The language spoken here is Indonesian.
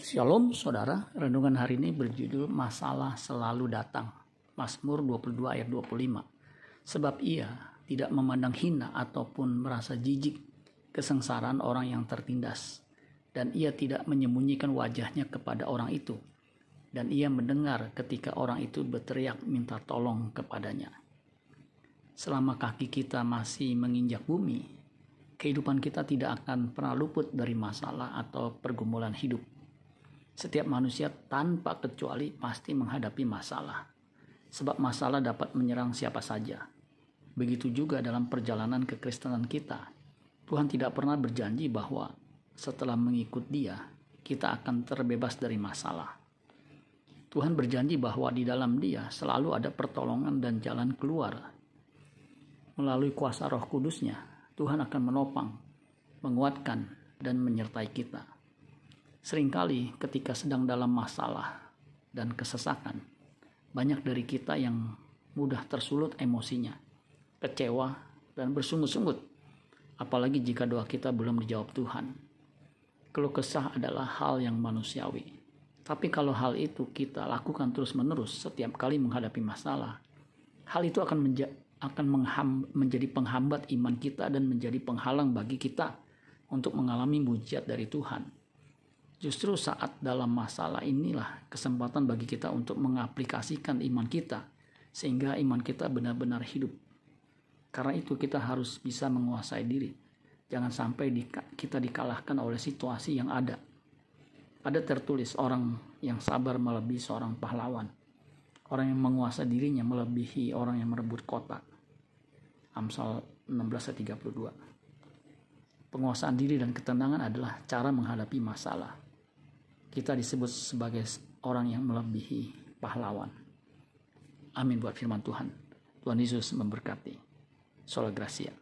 Shalom saudara, renungan hari ini berjudul Masalah Selalu Datang. Mazmur 22 ayat 25. Sebab ia tidak memandang hina ataupun merasa jijik kesengsaraan orang yang tertindas. Dan ia tidak menyembunyikan wajahnya kepada orang itu. Dan ia mendengar ketika orang itu berteriak minta tolong kepadanya. Selama kaki kita masih menginjak bumi, kehidupan kita tidak akan pernah luput dari masalah atau pergumulan hidup setiap manusia tanpa kecuali pasti menghadapi masalah. Sebab masalah dapat menyerang siapa saja. Begitu juga dalam perjalanan kekristenan kita. Tuhan tidak pernah berjanji bahwa setelah mengikut dia, kita akan terbebas dari masalah. Tuhan berjanji bahwa di dalam dia selalu ada pertolongan dan jalan keluar. Melalui kuasa roh kudusnya, Tuhan akan menopang, menguatkan, dan menyertai kita. Seringkali ketika sedang dalam masalah dan kesesakan, banyak dari kita yang mudah tersulut emosinya, kecewa, dan bersungut-sungut. Apalagi jika doa kita belum dijawab Tuhan. Keluh kesah adalah hal yang manusiawi. Tapi kalau hal itu kita lakukan terus-menerus setiap kali menghadapi masalah, hal itu akan menja akan menjadi penghambat iman kita dan menjadi penghalang bagi kita untuk mengalami mujizat dari Tuhan. Justru saat dalam masalah inilah kesempatan bagi kita untuk mengaplikasikan iman kita sehingga iman kita benar-benar hidup. Karena itu kita harus bisa menguasai diri. Jangan sampai di, kita dikalahkan oleh situasi yang ada. Ada tertulis orang yang sabar melebihi seorang pahlawan. Orang yang menguasai dirinya melebihi orang yang merebut kota. Amsal 16:32. Penguasaan diri dan ketenangan adalah cara menghadapi masalah kita disebut sebagai orang yang melebihi pahlawan. Amin buat firman Tuhan. Tuhan Yesus memberkati. Sola Gracia.